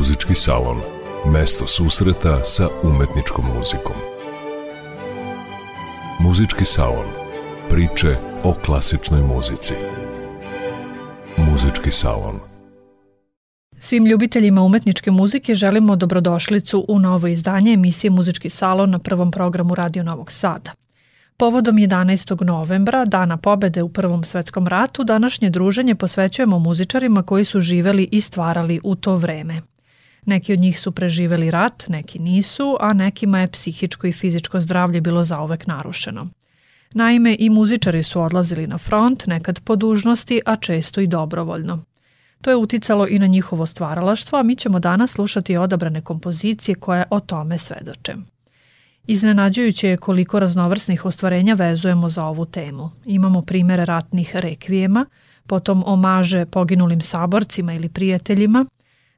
Muzički salon. Mesto susreta sa umetničkom muzikom. Muzički salon. Priče o klasičnoj muzici. Muzički salon. Svim ljubiteljima umetničke muzike želimo dobrodošlicu u novo izdanje emisije Muzički salon na prvom programu Radio Novog Sada. Povodom 11. novembra, dana pobede u Prvom svetskom ratu, današnje druženje posvećujemo muzičarima koji su živeli i stvarali u to vreme. Neki od njih su preživeli rat, neki nisu, a nekima je psihičko i fizičko zdravlje bilo zaovek narušeno. Naime, i muzičari su odlazili na front, nekad po dužnosti, a često i dobrovoljno. To je uticalo i na njihovo stvaralaštvo, a mi ćemo danas slušati odabrane kompozicije koje o tome svedoče. Iznenađujuće je koliko raznovrsnih ostvarenja vezujemo za ovu temu. Imamo primere ratnih rekvijema, potom omaže poginulim saborcima ili prijateljima,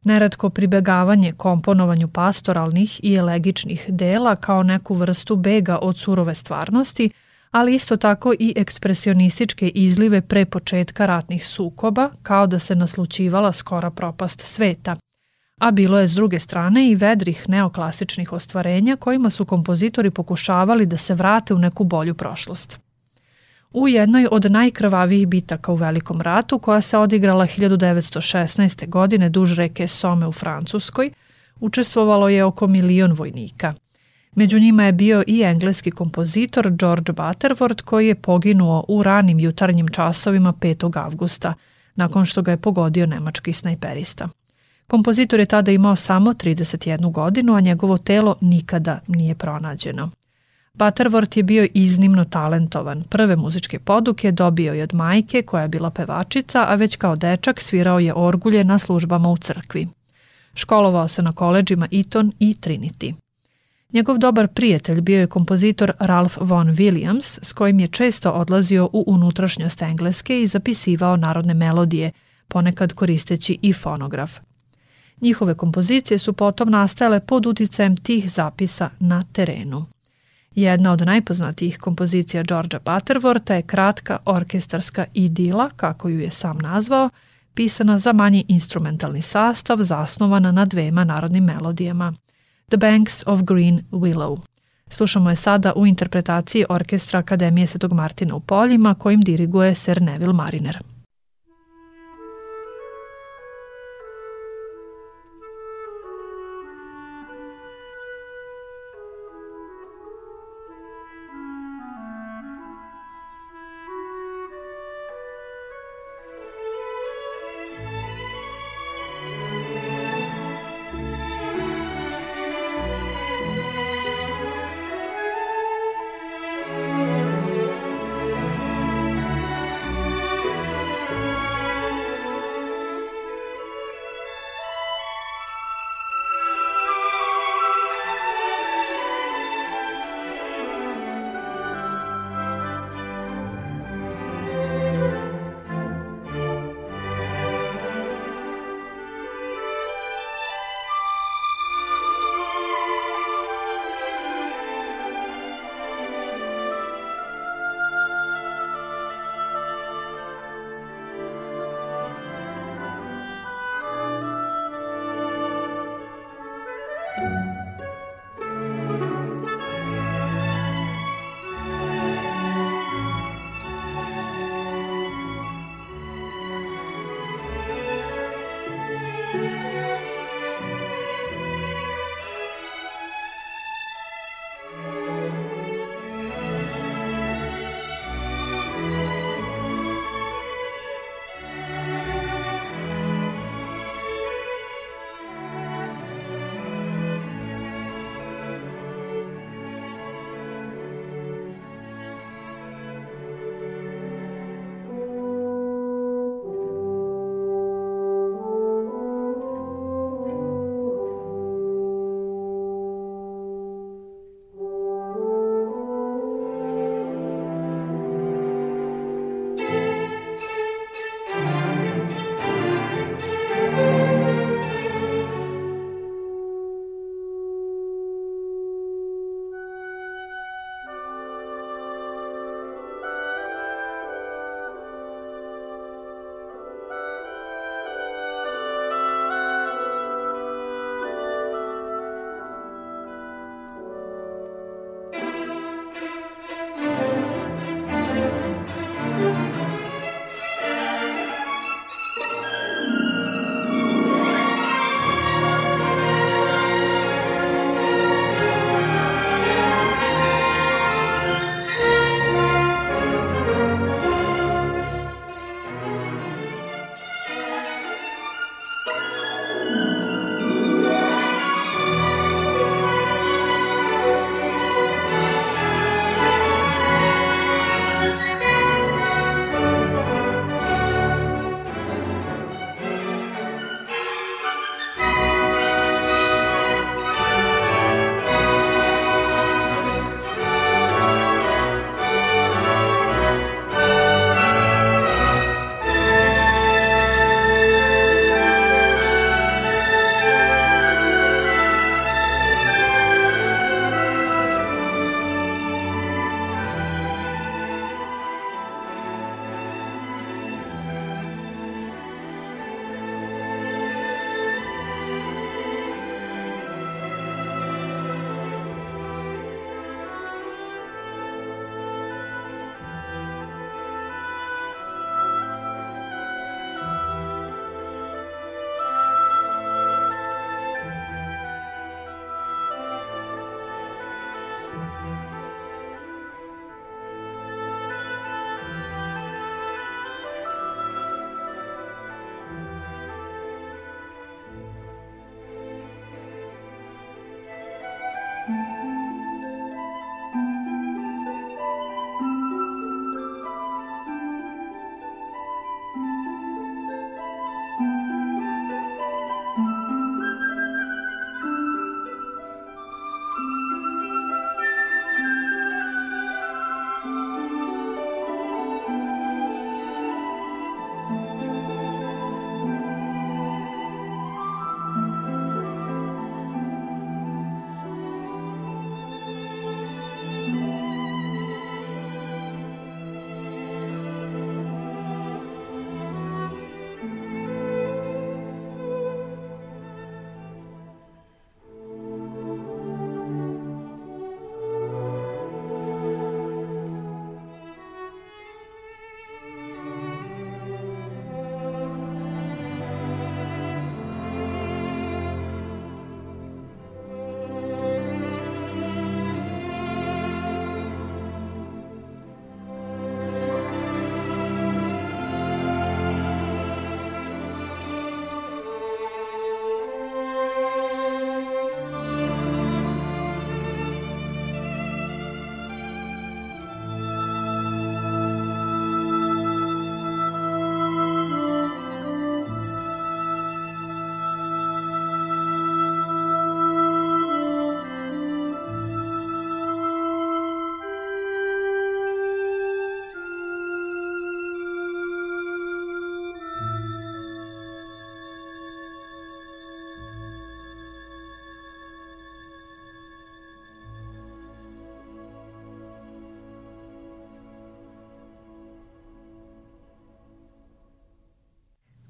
neretko pribegavanje komponovanju pastoralnih i elegičnih dela kao neku vrstu bega od surove stvarnosti, ali isto tako i ekspresionističke izlive pre početka ratnih sukoba, kao da se naslučivala skora propast sveta – a bilo je s druge strane i vedrih neoklasičnih ostvarenja kojima su kompozitori pokušavali da se vrate u neku bolju prošlost. U jednoj od najkrvavijih bitaka u Velikom ratu, koja se odigrala 1916. godine duž reke Some u Francuskoj, učestvovalo je oko milion vojnika. Među njima je bio i engleski kompozitor George Butterworth koji je poginuo u ranim jutarnjim časovima 5. avgusta, nakon što ga je pogodio nemački snajperista. Kompozitor je tada imao samo 31 godinu, a njegovo telo nikada nije pronađeno. Butterworth je bio iznimno talentovan. Prve muzičke poduke dobio je od majke, koja je bila pevačica, a već kao dečak svirao je orgulje na službama u crkvi. Školovao se na koleđima Eton i Trinity. Njegov dobar prijatelj bio je kompozitor Ralph Vaughan Williams, s kojim je često odlazio u unutrašnjost Engleske i zapisivao narodne melodije, ponekad koristeći i fonograf. Njihove kompozicije su potom nastajale pod uticajem tih zapisa na terenu. Jedna od najpoznatijih kompozicija Georgea Butterworta je kratka orkestarska idila, kako ju je sam nazvao, pisana za manji instrumentalni sastav zasnovana na dvema narodnim melodijama. The Banks of Green Willow. Slušamo je sada u interpretaciji orkestra Akademije Svetog Martina u Poljima kojim diriguje Sir Neville Mariner.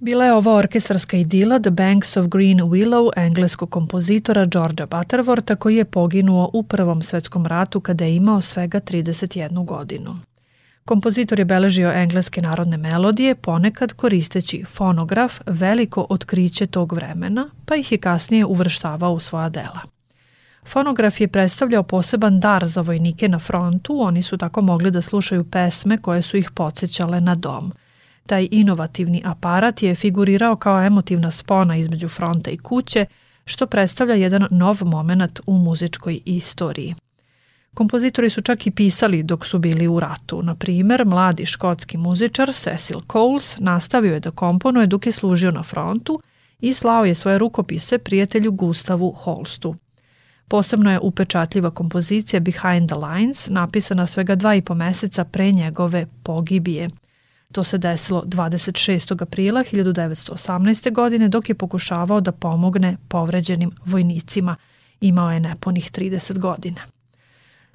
Bila je ovo orkestarska idila The Banks of Green Willow engleskog kompozitora Georgia Butterworta koji je poginuo u Prvom svetskom ratu kada je imao svega 31 godinu. Kompozitor je beležio engleske narodne melodije, ponekad koristeći fonograf, veliko otkriće tog vremena, pa ih je kasnije uvrštavao u svoja dela. Fonograf je predstavljao poseban dar za vojnike na frontu, oni su tako mogli da slušaju pesme koje su ih podsjećale na dom. Taj inovativni aparat je figurirao kao emotivna spona između fronta i kuće, što predstavlja jedan nov moment u muzičkoj istoriji. Kompozitori su čak i pisali dok su bili u ratu. Na primer, mladi škotski muzičar Cecil Coles nastavio je da komponuje dok je služio na frontu i slao je svoje rukopise prijatelju Gustavu Holstu. Posebno je upečatljiva kompozicija Behind the Lines, napisana svega dva i po meseca pre njegove pogibije. To se desilo 26. aprila 1918. godine dok je pokušavao da pomogne povređenim vojnicima. Imao je nepunih 30 godina.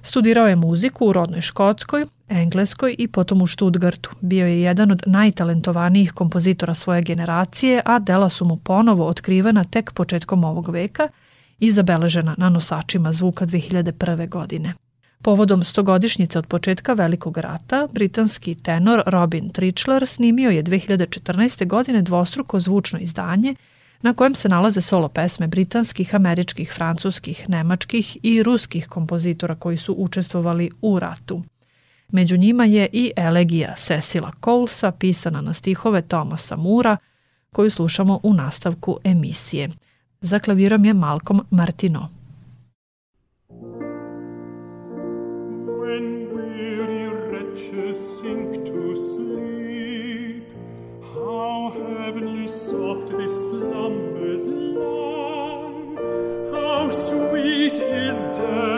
Studirao je muziku u rodnoj Škotskoj, Engleskoj i potom u Stuttgartu. Bio je jedan od najtalentovanijih kompozitora svoje generacije, a dela su mu ponovo otkrivena tek početkom ovog veka i zabeležena na nosačima zvuka 2001. godine. Povodom stogodišnjice od početka Velikog rata, britanski tenor Robin Trichler snimio je 2014. godine dvostruko zvučno izdanje na kojem se nalaze solo pesme britanskih, američkih, francuskih, nemačkih i ruskih kompozitora koji su učestvovali u ratu. Među njima je i elegija Cecila Colesa, pisana na stihove Tomasa Mura, koju slušamo u nastavku emisije. Za klavirom je Malcolm Martino. Wretches sink to sleep, how heavenly soft this slumbers lie, how sweet is death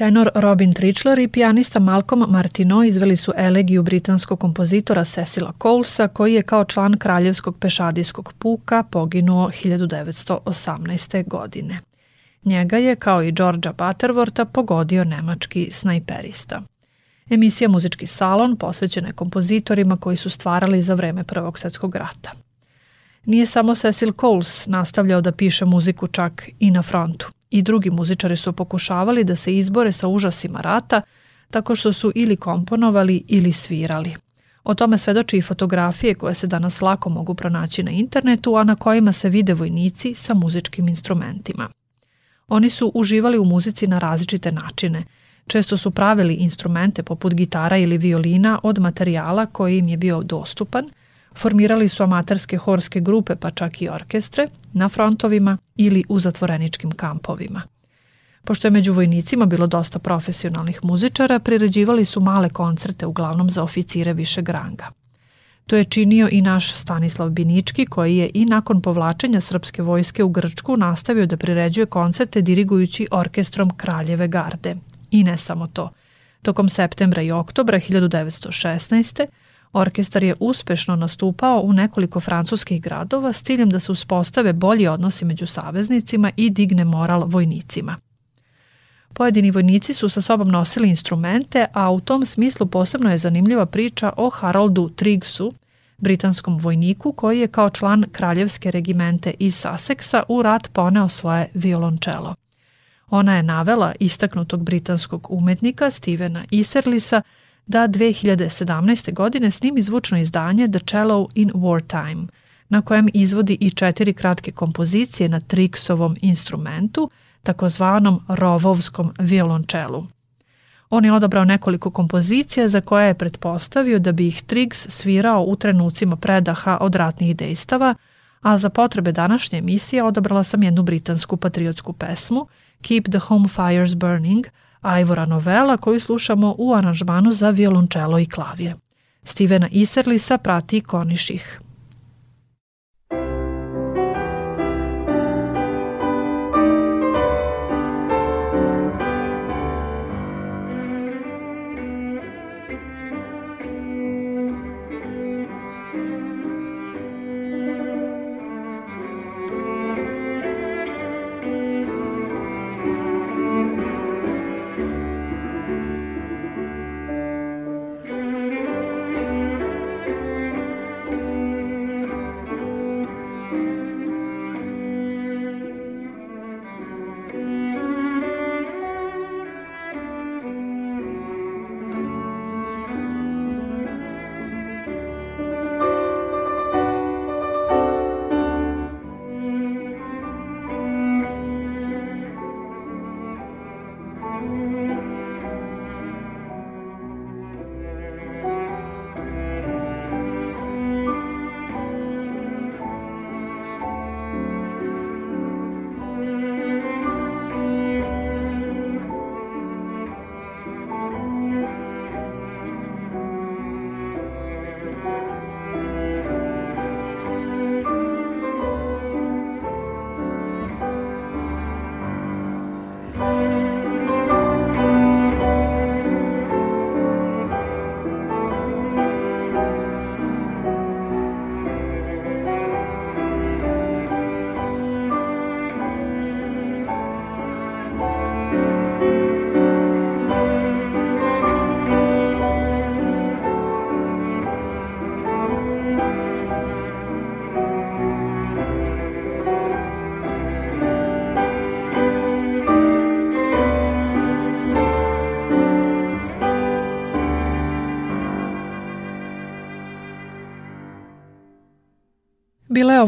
Tenor Robin Trichler i pijanista Malcolm Martino izveli su elegiju britanskog kompozitora Cecila Colesa, koji je kao član Kraljevskog pešadijskog puka poginuo 1918. godine. Njega je, kao i Georgia Butterworta, pogodio nemački snajperista. Emisija Muzički salon posvećena je kompozitorima koji su stvarali za vreme Prvog svetskog rata. Nije samo Cecil Coles nastavljao da piše muziku čak i na frontu. I drugi muzičari su pokušavali da se izbore sa užasima rata tako što su ili komponovali ili svirali. O tome svedoči i fotografije koje se danas lako mogu pronaći na internetu, a na kojima se vide vojnici sa muzičkim instrumentima. Oni su uživali u muzici na različite načine. Često su pravili instrumente poput gitara ili violina od materijala koji im je bio dostupan, formirali su amaterske horske grupe pa čak i orkestre na frontovima ili u zatvoreničkim kampovima. Pošto je među vojnicima bilo dosta profesionalnih muzičara, priređivali su male koncerte uglavnom za oficire višeg ranga. To je činio i naš Stanislav Binički, koji je i nakon povlačenja srpske vojske u Grčku nastavio da priređuje koncerte dirigujući orkestrom Kraljeve garde. I ne samo to. Tokom septembra i oktobra 1916. Orkestar je uspešno nastupao u nekoliko francuskih gradova s ciljem da se uspostave bolji odnosi među saveznicima i digne moral vojnicima. Pojedini vojnici su sa sobom nosili instrumente, a u tom smislu posebno je zanimljiva priča o Haroldu Triggsu, britanskom vojniku koji je kao član kraljevske regimente iz Sussexa u rat poneo svoje violončelo. Ona je navela istaknutog britanskog umetnika Stevena Iserlisa da 2017. godine snimi zvučno izdanje The Cello in Wartime, na kojem izvodi i četiri kratke kompozicije na Triggsovom instrumentu, takozvanom rovovskom violončelu. On je odabrao nekoliko kompozicija za koje je pretpostavio da bi ih Triggs svirao u trenucima predaha od ratnih dejstava, a za potrebe današnje emisije odabrala sam jednu britansku patriotsku pesmu Keep the Home Fires Burning, Ivora Novela koju slušamo u aranžmanu za violončelo i klavir. Stevena Iserlisa prati Koniših.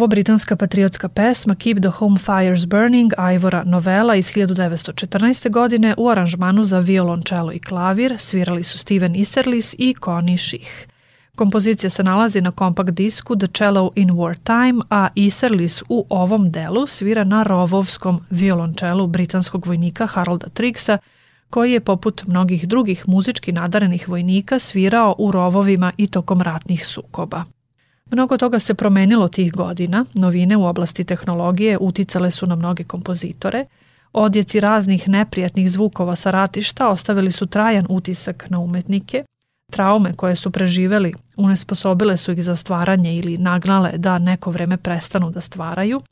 Ovo britanska patriotska pesma Keep the Home Fires Burning Ivora Novela iz 1914. godine u aranžmanu za violončelo i klavir svirali su Steven Iserlis i Connie Shih. Kompozicija se nalazi na kompakt disku The Cello in Wartime, a Iserlis u ovom delu svira na rovovskom violončelu britanskog vojnika Harolda Triggsa, koji je poput mnogih drugih muzički nadarenih vojnika svirao u rovovima i tokom ratnih sukoba. Mnogo toga se promenilo tih godina, novine u oblasti tehnologije uticale su na mnoge kompozitore, odjeci raznih neprijatnih zvukova sa ratišta ostavili su trajan utisak na umetnike, traume koje su preživeli unesposobile su ih za stvaranje ili nagnale da neko vreme prestanu da stvaraju,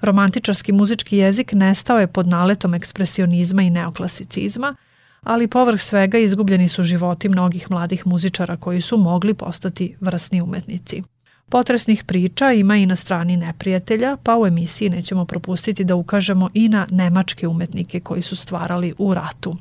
romantičarski muzički jezik nestao je pod naletom ekspresionizma i neoklasicizma, ali povrh svega izgubljeni su životi mnogih mladih muzičara koji su mogli postati vrsni umetnici. Potresnih priča ima i na strani neprijatelja, pa u emisiji nećemo propustiti da ukažemo i na nemačke umetnike koji su stvarali u ratu.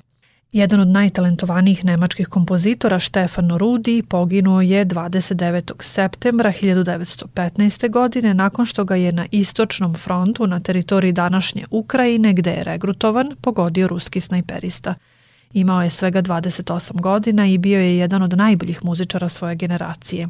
Jedan od najtalentovanijih nemačkih kompozitora, Štefan Rudi, poginuo je 29. septembra 1915. godine nakon što ga je na istočnom frontu na teritoriji današnje Ukrajine, gde je regrutovan, pogodio ruski snajperista. Imao je svega 28 godina i bio je jedan od najboljih muzičara svoje generacije.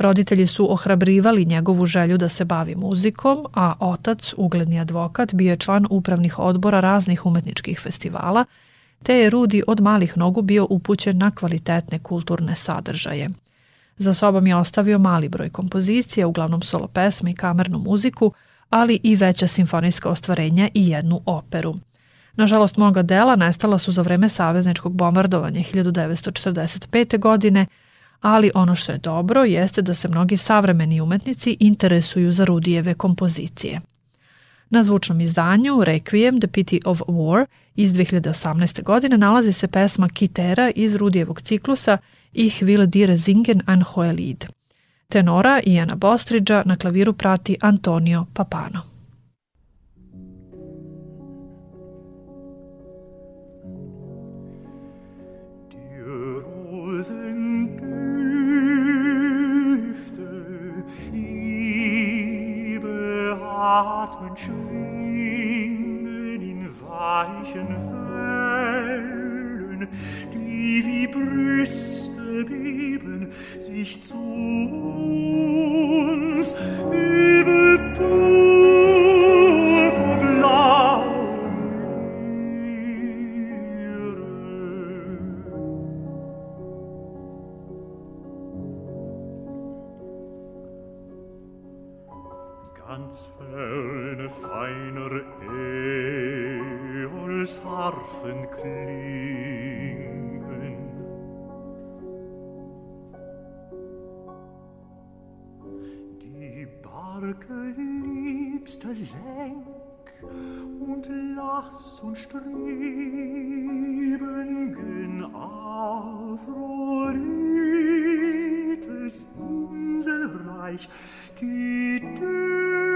Roditelji su ohrabrivali njegovu želju da se bavi muzikom, a otac, ugledni advokat, bio je član upravnih odbora raznih umetničkih festivala – te je Rudi od malih nogu bio upućen na kvalitetne kulturne sadržaje. Za sobom je ostavio mali broj kompozicija, uglavnom solo pesme i kamernu muziku, ali i veća simfonijska ostvarenja i jednu operu. Nažalost, mnoga dela nestala su za vreme savezničkog bombardovanja 1945. godine, ali ono što je dobro jeste da se mnogi savremeni umetnici interesuju za Rudijeve kompozicije. Na zvučnom izdanju Requiem The Pity of War iz 2018. godine nalazi se pesma Kitera iz Rudijevog ciklusa Ich will dir singen ein Hohelied. Tenora Iana Bostridža na klaviru prati Antonio Papano. Atmen schwingen in weichen Wellen, die wie Brüste beben sich zu uns gleich. Geduld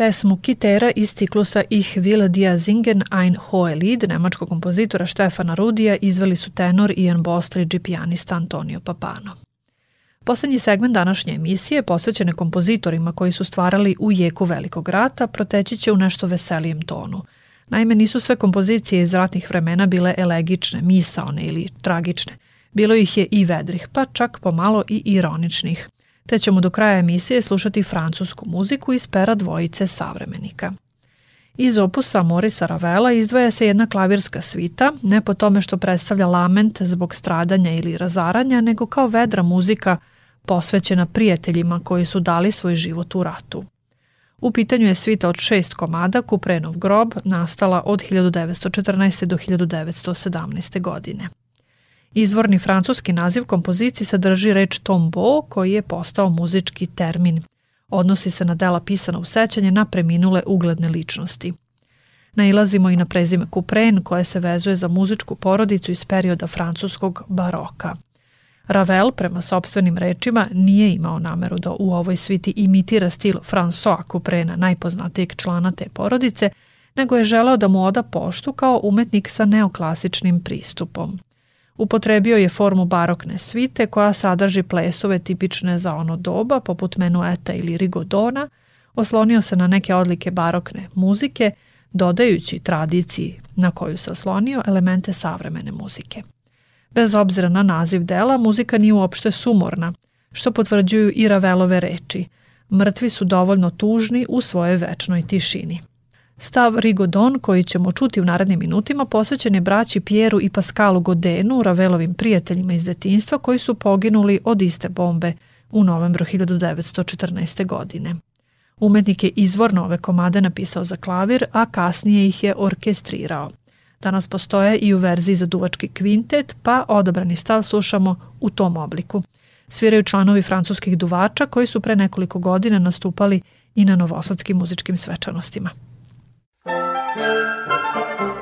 pesmu Kitera iz ciklusa Ich will dir singen ein Hohelied nemačkog kompozitora Štefana Rudija izveli su tenor Ian Bostridge i pijanista Antonio Papano. Poslednji segment današnje emisije, posvećene kompozitorima koji su stvarali u jeku velikog rata, proteći će u nešto veselijem tonu. Naime, nisu sve kompozicije iz ratnih vremena bile elegične, misaone ili tragične. Bilo ih je i vedrih, pa čak pomalo i ironičnih – te ćemo do kraja emisije slušati francusku muziku iz pera dvojice savremenika. Iz opusa Morisa Ravela izdvaja se jedna klavirska svita, ne po tome što predstavlja lament zbog stradanja ili razaranja, nego kao vedra muzika posvećena prijateljima koji su dali svoj život u ratu. U pitanju je svita od šest komada Kuprenov grob, nastala od 1914. do 1917. godine. Izvorni francuski naziv kompozicije sadrži reč tombeau koji je postao muzički termin. Odnosi se na dela pisana u sećanje na preminule ugledne ličnosti. Nailazimo i na prezime Kupren koje se vezuje za muzičku porodicu iz perioda francuskog baroka. Ravel, prema sobstvenim rečima, nije imao nameru da u ovoj sviti imitira stil François Kuprena, najpoznatijeg člana te porodice, nego je želeo da mu oda poštu kao umetnik sa neoklasičnim pristupom. Upotrebio je formu barokne svite koja sadrži plesove tipične za ono doba, poput menueta ili rigodona, oslonio se na neke odlike barokne muzike, dodajući tradiciji na koju se oslonio elemente savremene muzike. Bez obzira na naziv dela, muzika nije uopšte sumorna, što potvrđuju i Ravelove reči. Mrtvi su dovoljno tužni u svojoj večnoj tišini. Stav Rigodon, koji ćemo čuti u narednim minutima, posvećen je braći Pjeru i Paskalu Godenu, Ravelovim prijateljima iz detinstva, koji su poginuli od iste bombe u novembru 1914. godine. Umetnik je izvorno ove komade napisao za klavir, a kasnije ih je orkestrirao. Danas postoje i u verziji za duvački kvintet, pa odabrani stav slušamo u tom obliku. Sviraju članovi francuskih duvača koji su pre nekoliko godina nastupali i na novosadskim muzičkim svečanostima. Thank you.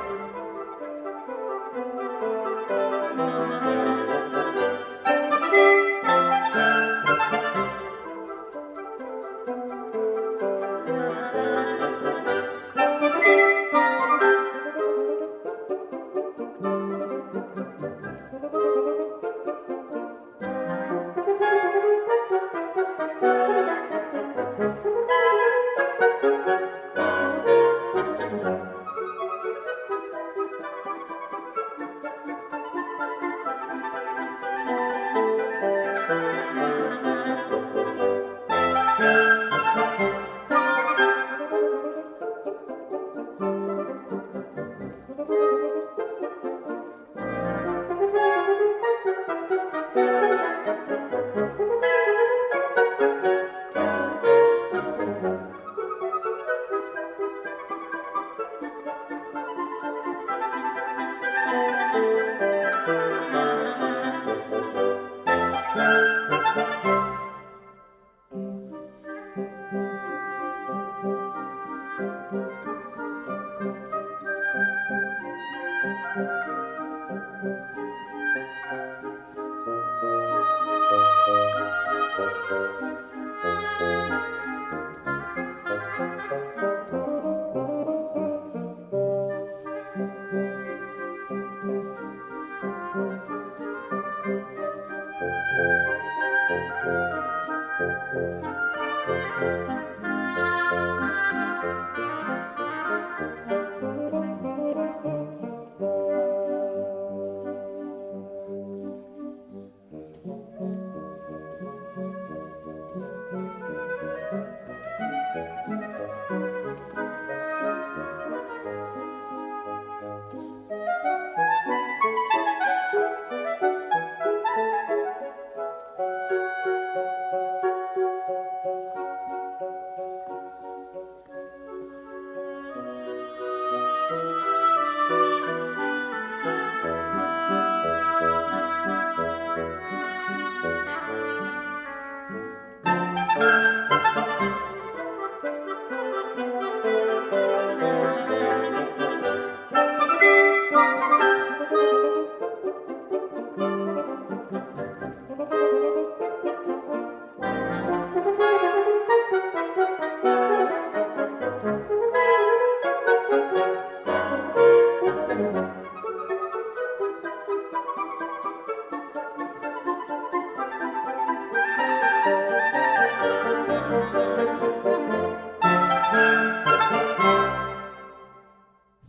Thank you.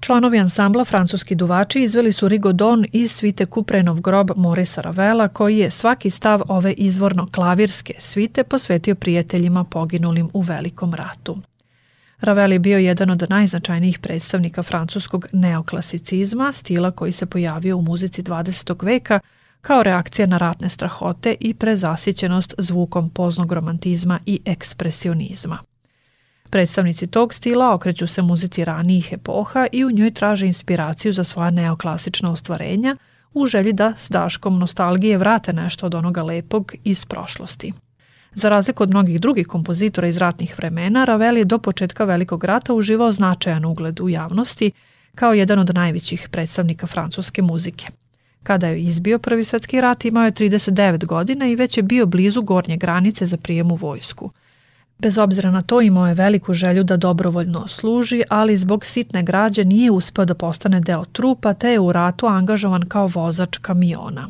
Članovi ansambla Francuski duvači izveli su Rigodon iz svite Kuprenov grob Morisa Ravela, koji je svaki stav ove izvorno klavirske svite posvetio prijateljima poginulim u Velikom ratu. Ravel je bio jedan od najznačajnijih predstavnika francuskog neoklasicizma, stila koji se pojavio u muzici 20. veka kao reakcija na ratne strahote i prezasićenost zvukom poznog romantizma i ekspresionizma. Predstavnici tog stila okreću se muzici ranijih epoha i u njoj traže inspiraciju za svoja neoklasična ostvarenja u želji da s daškom nostalgije vrate nešto od onoga lepog iz prošlosti. Za razliku od mnogih drugih kompozitora iz ratnih vremena, Ravel je do početka Velikog rata uživao značajan ugled u javnosti kao jedan od najvećih predstavnika francuske muzike. Kada je izbio Prvi svetski rat imao je 39 godina i već je bio blizu gornje granice za prijem u vojsku – Bez obzira na to imao je veliku želju da dobrovoljno služi, ali zbog sitne građe nije uspeo da postane deo trupa, te je u ratu angažovan kao vozač kamiona.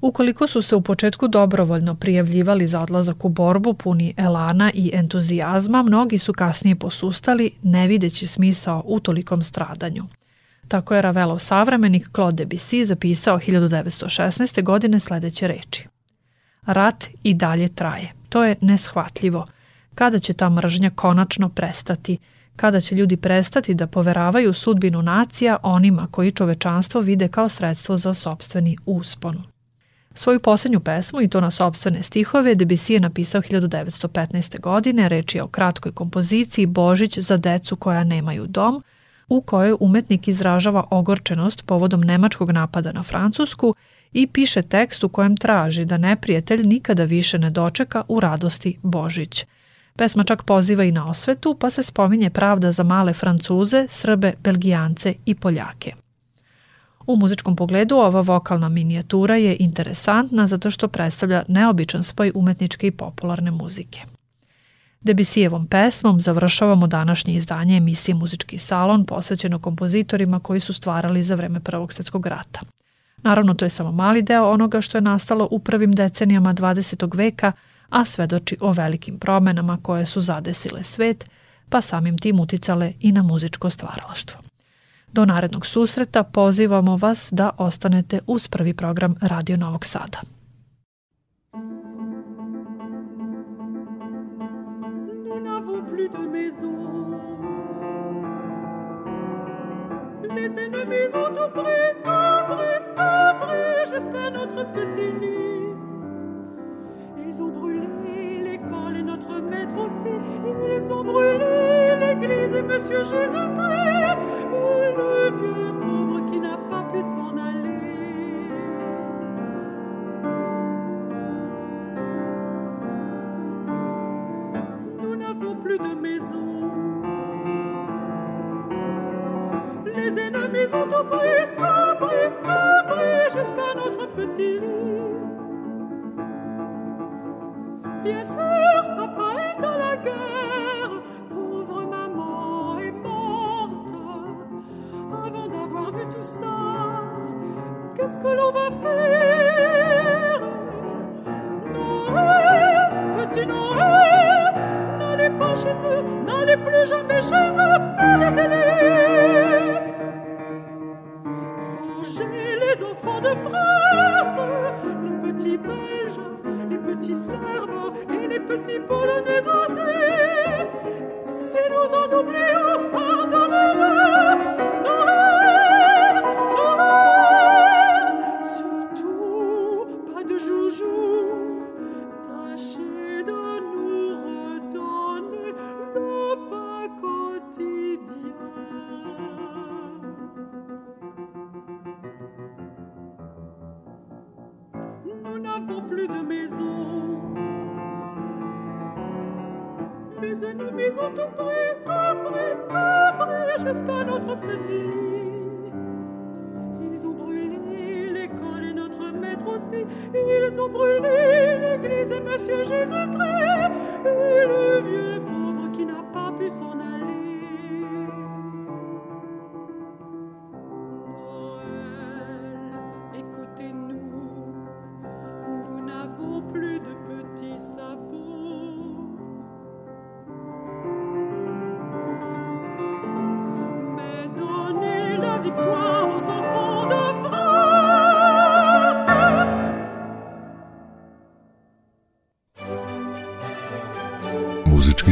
Ukoliko su se u početku dobrovoljno prijavljivali za odlazak u borbu puni elana i entuzijazma, mnogi su kasnije posustali, ne videći smisao u tolikom stradanju. Tako je Ravelov savremenik Claude Debussy zapisao 1916. godine sledeće reči. Rat i dalje traje. To je neshvatljivo. Kada će ta mržnja konačno prestati? Kada će ljudi prestati da poveravaju sudbinu nacija onima koji čovečanstvo vide kao sredstvo za sobstveni uspon? Svoju poslednju pesmu, i to na sobstvene stihove, Debussy je napisao 1915. godine, reč je o kratkoj kompoziciji Božić za decu koja nemaju dom, u kojoj umetnik izražava ogorčenost povodom nemačkog napada na Francusku i piše tekst u kojem traži da neprijatelj nikada više ne dočeka u radosti Božić. Pesma čak poziva i na osvetu, pa se spominje pravda za male Francuze, Srbe, Belgijance i Poljake. U muzičkom pogledu ova vokalna minijatura je interesantna zato što predstavlja neobičan spoj umetničke i popularne muzike. Debisijevom pesmom završavamo današnje izdanje emisije Muzički salon posvećeno kompozitorima koji su stvarali za vreme Prvog svetskog rata. Naravno, to je samo mali deo onoga što je nastalo u prvim decenijama 20. veka, a svedoči o velikim promenama koje su zadesile svet, pa samim tim uticale i na muzičko stvaralaštvo. Do narednog susreta pozivamo vas da ostanete uz prvi program Radio Novog Sada. Les ennemis ont tout pris, tout pris, jusqu'à notre petit lit. Ils ont brûlé l'école et notre maître aussi. Ils ont brûlé l'église et Monsieur Jésus-Christ. Le vieux pauvre qui n'a pas pu s'en aller. Petit lit. Bien sûr, papa est dans la guerre, pauvre maman est morte. Avant d'avoir vu tout ça, qu'est-ce que l'on va faire? Noël, petit Noël, n'allez pas chez eux, n'allez plus jamais chez eux. Vengez les enfants de France, les petits Belges, les petits Serbes et les petits Polonais aussi. Si nous en oublions, Les ennemis ont tout pris, tout pris, tout pris jusqu'à notre petit lit. Ils ont brûlé l'école et notre maître aussi. Ils ont brûlé l'église et Monsieur Jésus-Christ. Et le vieux pauvre qui n'a pas pu s'en aller.